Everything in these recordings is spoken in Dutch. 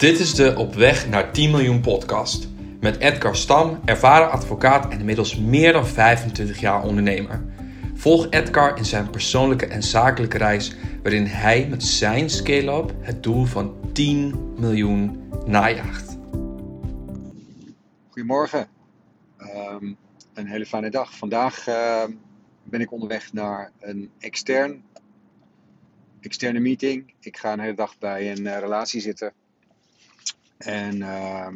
Dit is de Op weg naar 10 miljoen podcast. Met Edgar Stam, ervaren advocaat en inmiddels meer dan 25 jaar ondernemer. Volg Edgar in zijn persoonlijke en zakelijke reis, waarin hij met zijn scale-up het doel van 10 miljoen najaagt. Goedemorgen, um, een hele fijne dag. Vandaag uh, ben ik onderweg naar een extern, externe meeting. Ik ga een hele dag bij een uh, relatie zitten en uh,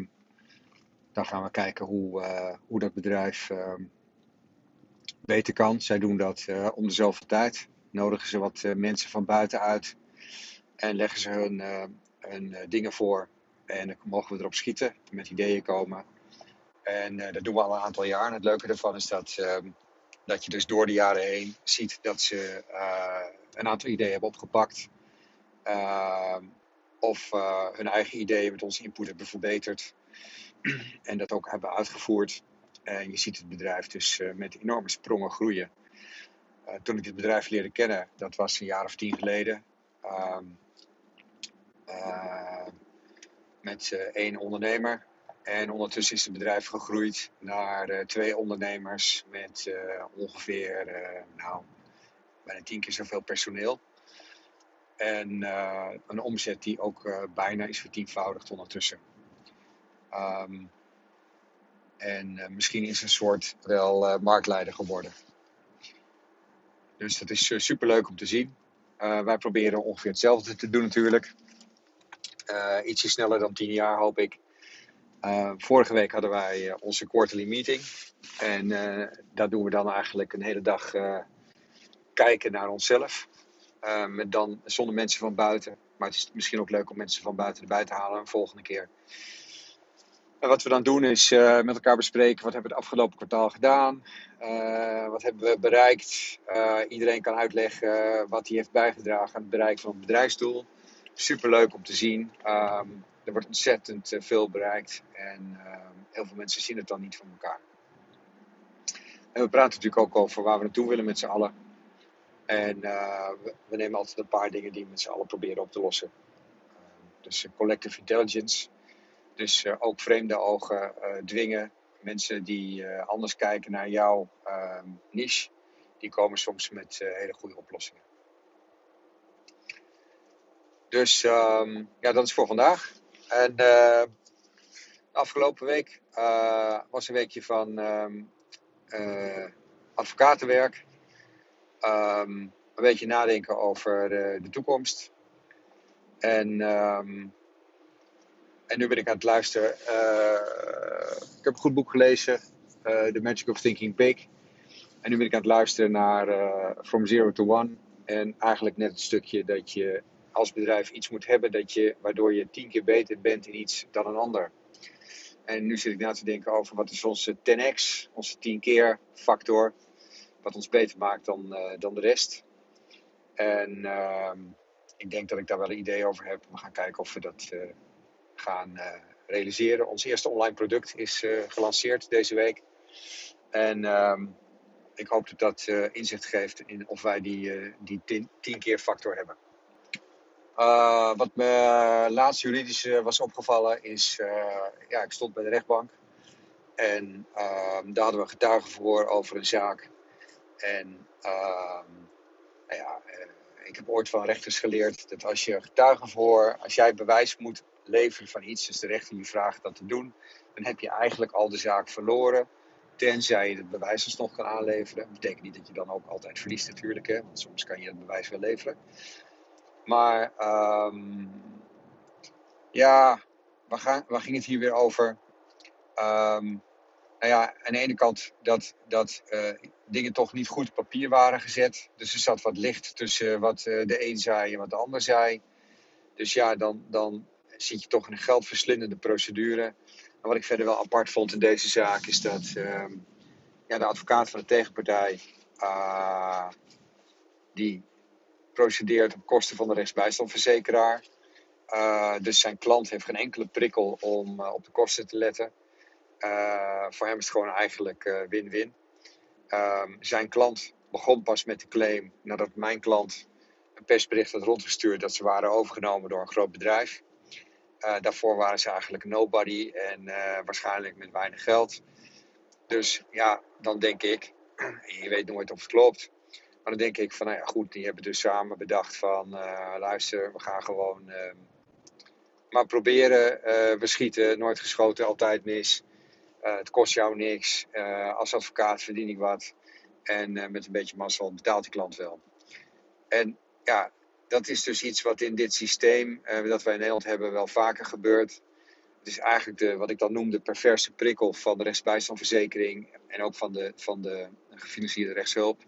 dan gaan we kijken hoe, uh, hoe dat bedrijf uh, beter kan. Zij doen dat uh, om dezelfde tijd. Nodigen ze wat mensen van buiten uit en leggen ze hun, dingen voor. En dan mogen we erop schieten, met ideeën komen. En dat doen we al een aantal jaar. En het leuke ervan is dat, ehm, dat je dus door de jaren heen ziet dat ze een aantal ideeën hebben opgepakt ehm, of uh, hun eigen ideeën met onze input hebben verbeterd en dat ook hebben uitgevoerd. En je ziet het bedrijf dus uh, met enorme sprongen groeien. Uh, toen ik dit bedrijf leerde kennen, dat was een jaar of tien geleden, um, met één ondernemer. En ondertussen is het bedrijf gegroeid naar twee ondernemers met ongeveer nou, bijna tien keer zoveel personeel. En uh, een omzet die ook uh, bijna is vertienvoudigd ondertussen. Um, en uh, misschien is een soort wel marktleider geworden. Dus dat is super leuk om te zien. wij proberen ongeveer hetzelfde te doen natuurlijk. ietsje sneller dan tien jaar hoop ik. vorige week hadden wij onze quarterly meeting. En daar doen we dan eigenlijk een hele dag kijken naar onszelf. Met dan zonder mensen van buiten. Maar het is misschien ook leuk om mensen van buiten erbij te halen een volgende keer. En wat we dan doen is uh, met elkaar bespreken wat hebben we het afgelopen kwartaal gedaan. Uh, wat hebben we bereikt. iedereen kan uitleggen wat hij heeft bijgedragen aan het bereiken van het bedrijfsdoel. Super leuk om te zien. Um, er wordt ontzettend veel bereikt. En ehm, heel veel mensen zien het dan niet van elkaar. En we praten natuurlijk ook over waar we naartoe willen met z'n allen. En uh, we, nemen altijd een paar dingen die we met z'n allen proberen op te lossen. Uh, dus collective intelligence. Dus uh, ook vreemde ogen dwingen. Mensen die anders kijken naar jouw ehm, niche, die komen soms met hele goede oplossingen. Dus um, ja, dat is voor vandaag. En de afgelopen week was een weekje van um, advocatenwerk um, een beetje nadenken over de, de toekomst. En, um, en nu ben ik aan het luisteren. Uh, ik heb een goed boek gelezen, uh, The Magic of Thinking Big. En nu ben ik aan het luisteren naar From Zero to One. En eigenlijk net het stukje dat je als bedrijf iets moet hebben dat je, waardoor je tien keer beter bent in iets dan een ander. En nu zit ik na te denken over wat is onze 10x, onze 10 keer factor wat ons beter maakt dan, uh, dan de rest. En uh, ik denk dat ik daar wel een idee over heb. We gaan kijken of we dat uh, gaan uh, realiseren. Ons eerste online product is gelanceerd deze week. En ehm, ik hoop dat dat inzicht geeft in of wij die, die tien, tien, keer factor hebben. wat me laatst juridisch was opgevallen is, ja, ik stond bij de rechtbank. En ehm, daar hadden we getuigen voor over een zaak en uh, nou ja, uh, ik heb ooit van rechters geleerd dat als je getuigen voor, als jij bewijs moet leveren van iets, dus de rechter je vraagt dat te doen, dan heb je eigenlijk al de zaak verloren. Tenzij je het bewijs alsnog kan aanleveren. Dat betekent niet dat je dan ook altijd verliest natuurlijk, hè, want soms kan je het bewijs wel leveren. Maar um, ja, waar, gaan, waar, ging het hier weer over? Um, nou ja, aan de ene kant dat, dat uh, dingen toch niet goed op papier waren gezet. Dus er zat wat licht tussen wat uh, de een zei en wat de ander zei. Dus ja, dan, dan zit je toch in een geldverslindende procedure. Wat ik verder wel apart vond in deze zaak is dat uh, ja, de advocaat van de tegenpartij, uh, die procedeert op kosten van de rechtsbijstandverzekeraar. dus zijn klant heeft geen enkele prikkel om op de kosten te letten. Voor hem is het gewoon eigenlijk eh, win-win. Um, zijn klant begon pas met de claim nadat mijn klant een persbericht had rondgestuurd dat ze waren overgenomen door een groot bedrijf. Uh, daarvoor waren ze eigenlijk nobody en uh, waarschijnlijk met weinig geld. Dus ja, dan denk ik, je weet nooit of het klopt. Maar dan denk ik van, nou ja, goed, die hebben dus samen bedacht van, uh, luister, we gaan gewoon ehm, maar proberen. we schieten, nooit geschoten, altijd mis. Het kost jou niks. als advocaat verdien ik wat. En met een beetje mazzel betaalt die klant wel. En ja, dat is dus iets wat in dit systeem dat wij in Nederland hebben wel vaker gebeurt. Het is eigenlijk de, wat ik dan noem de perverse prikkel van de rechtsbijstandverzekering en ook van de, van de gefinancierde rechtshulp.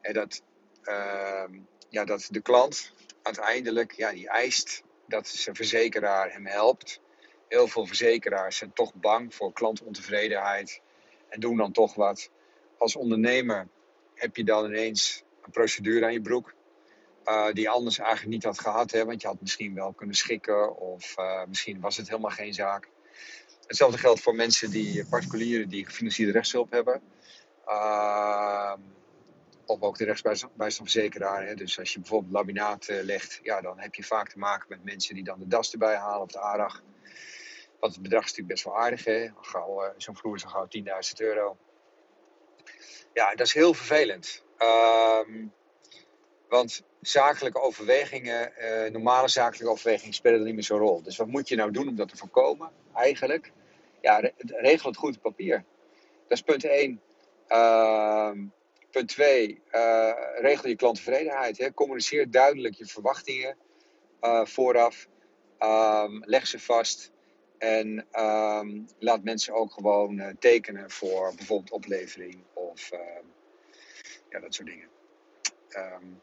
En dat, uh, ja, dat de klant uiteindelijk ja, die eist dat zijn verzekeraar hem helpt. Heel veel verzekeraars zijn toch bang voor klantontevredenheid en doen dan toch wat. Als ondernemer heb je dan ineens een procedure aan je broek. Uh, die anders eigenlijk niet had gehad. Hè, want je had misschien wel kunnen schikken of uh, misschien was het helemaal geen zaak. Hetzelfde geldt voor mensen die particulieren die gefinancierde rechtshulp hebben. Uh, of ook de rechtsbijstandverzekeraar. Hè. Dus als je bijvoorbeeld laminaat legt, ja, dan heb je vaak te maken met mensen die dan de das erbij halen of de ARAG. Want het bedrag is natuurlijk best wel aardig. Hè. Zo'n vloer is al gauw 10.000 euro. Ja, dat is heel vervelend. Ehm, want zakelijke overwegingen, uh, normale zakelijke overwegingen spelen er niet meer zo'n rol. Dus wat moet je nou doen om dat te voorkomen? Eigenlijk, ja, regel het goed op papier. Dat is punt 1. Uh, punt 2, uh, eh, regel je klanttevredenheid. Hè. Communiceer duidelijk je verwachtingen vooraf. Um, leg ze vast. En um, laat mensen ook gewoon tekenen voor bijvoorbeeld oplevering of ehm, ja, dat soort dingen. Um,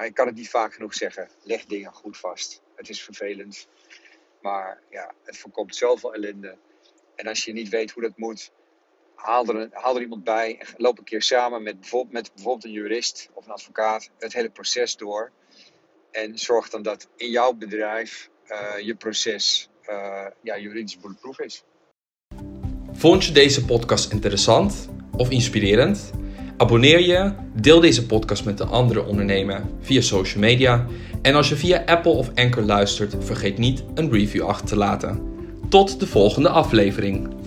maar ik kan het niet vaak genoeg zeggen. Leg dingen goed vast. Het is vervelend. Maar ja, het voorkomt zoveel ellende. En als je niet weet hoe dat moet, haal er, haal iemand bij. En loop een keer samen met bijvoorbeeld, met bijvoorbeeld een jurist of een advocaat het hele proces door. En zorg dan dat in jouw bedrijf uh, je proces ja, juridisch bulletproof is. Vond je deze podcast interessant of inspirerend? Abonneer je, deel deze podcast met de andere ondernemer via social media. En als je via Apple of Anchor luistert, vergeet niet een review achter te laten. Tot de volgende aflevering.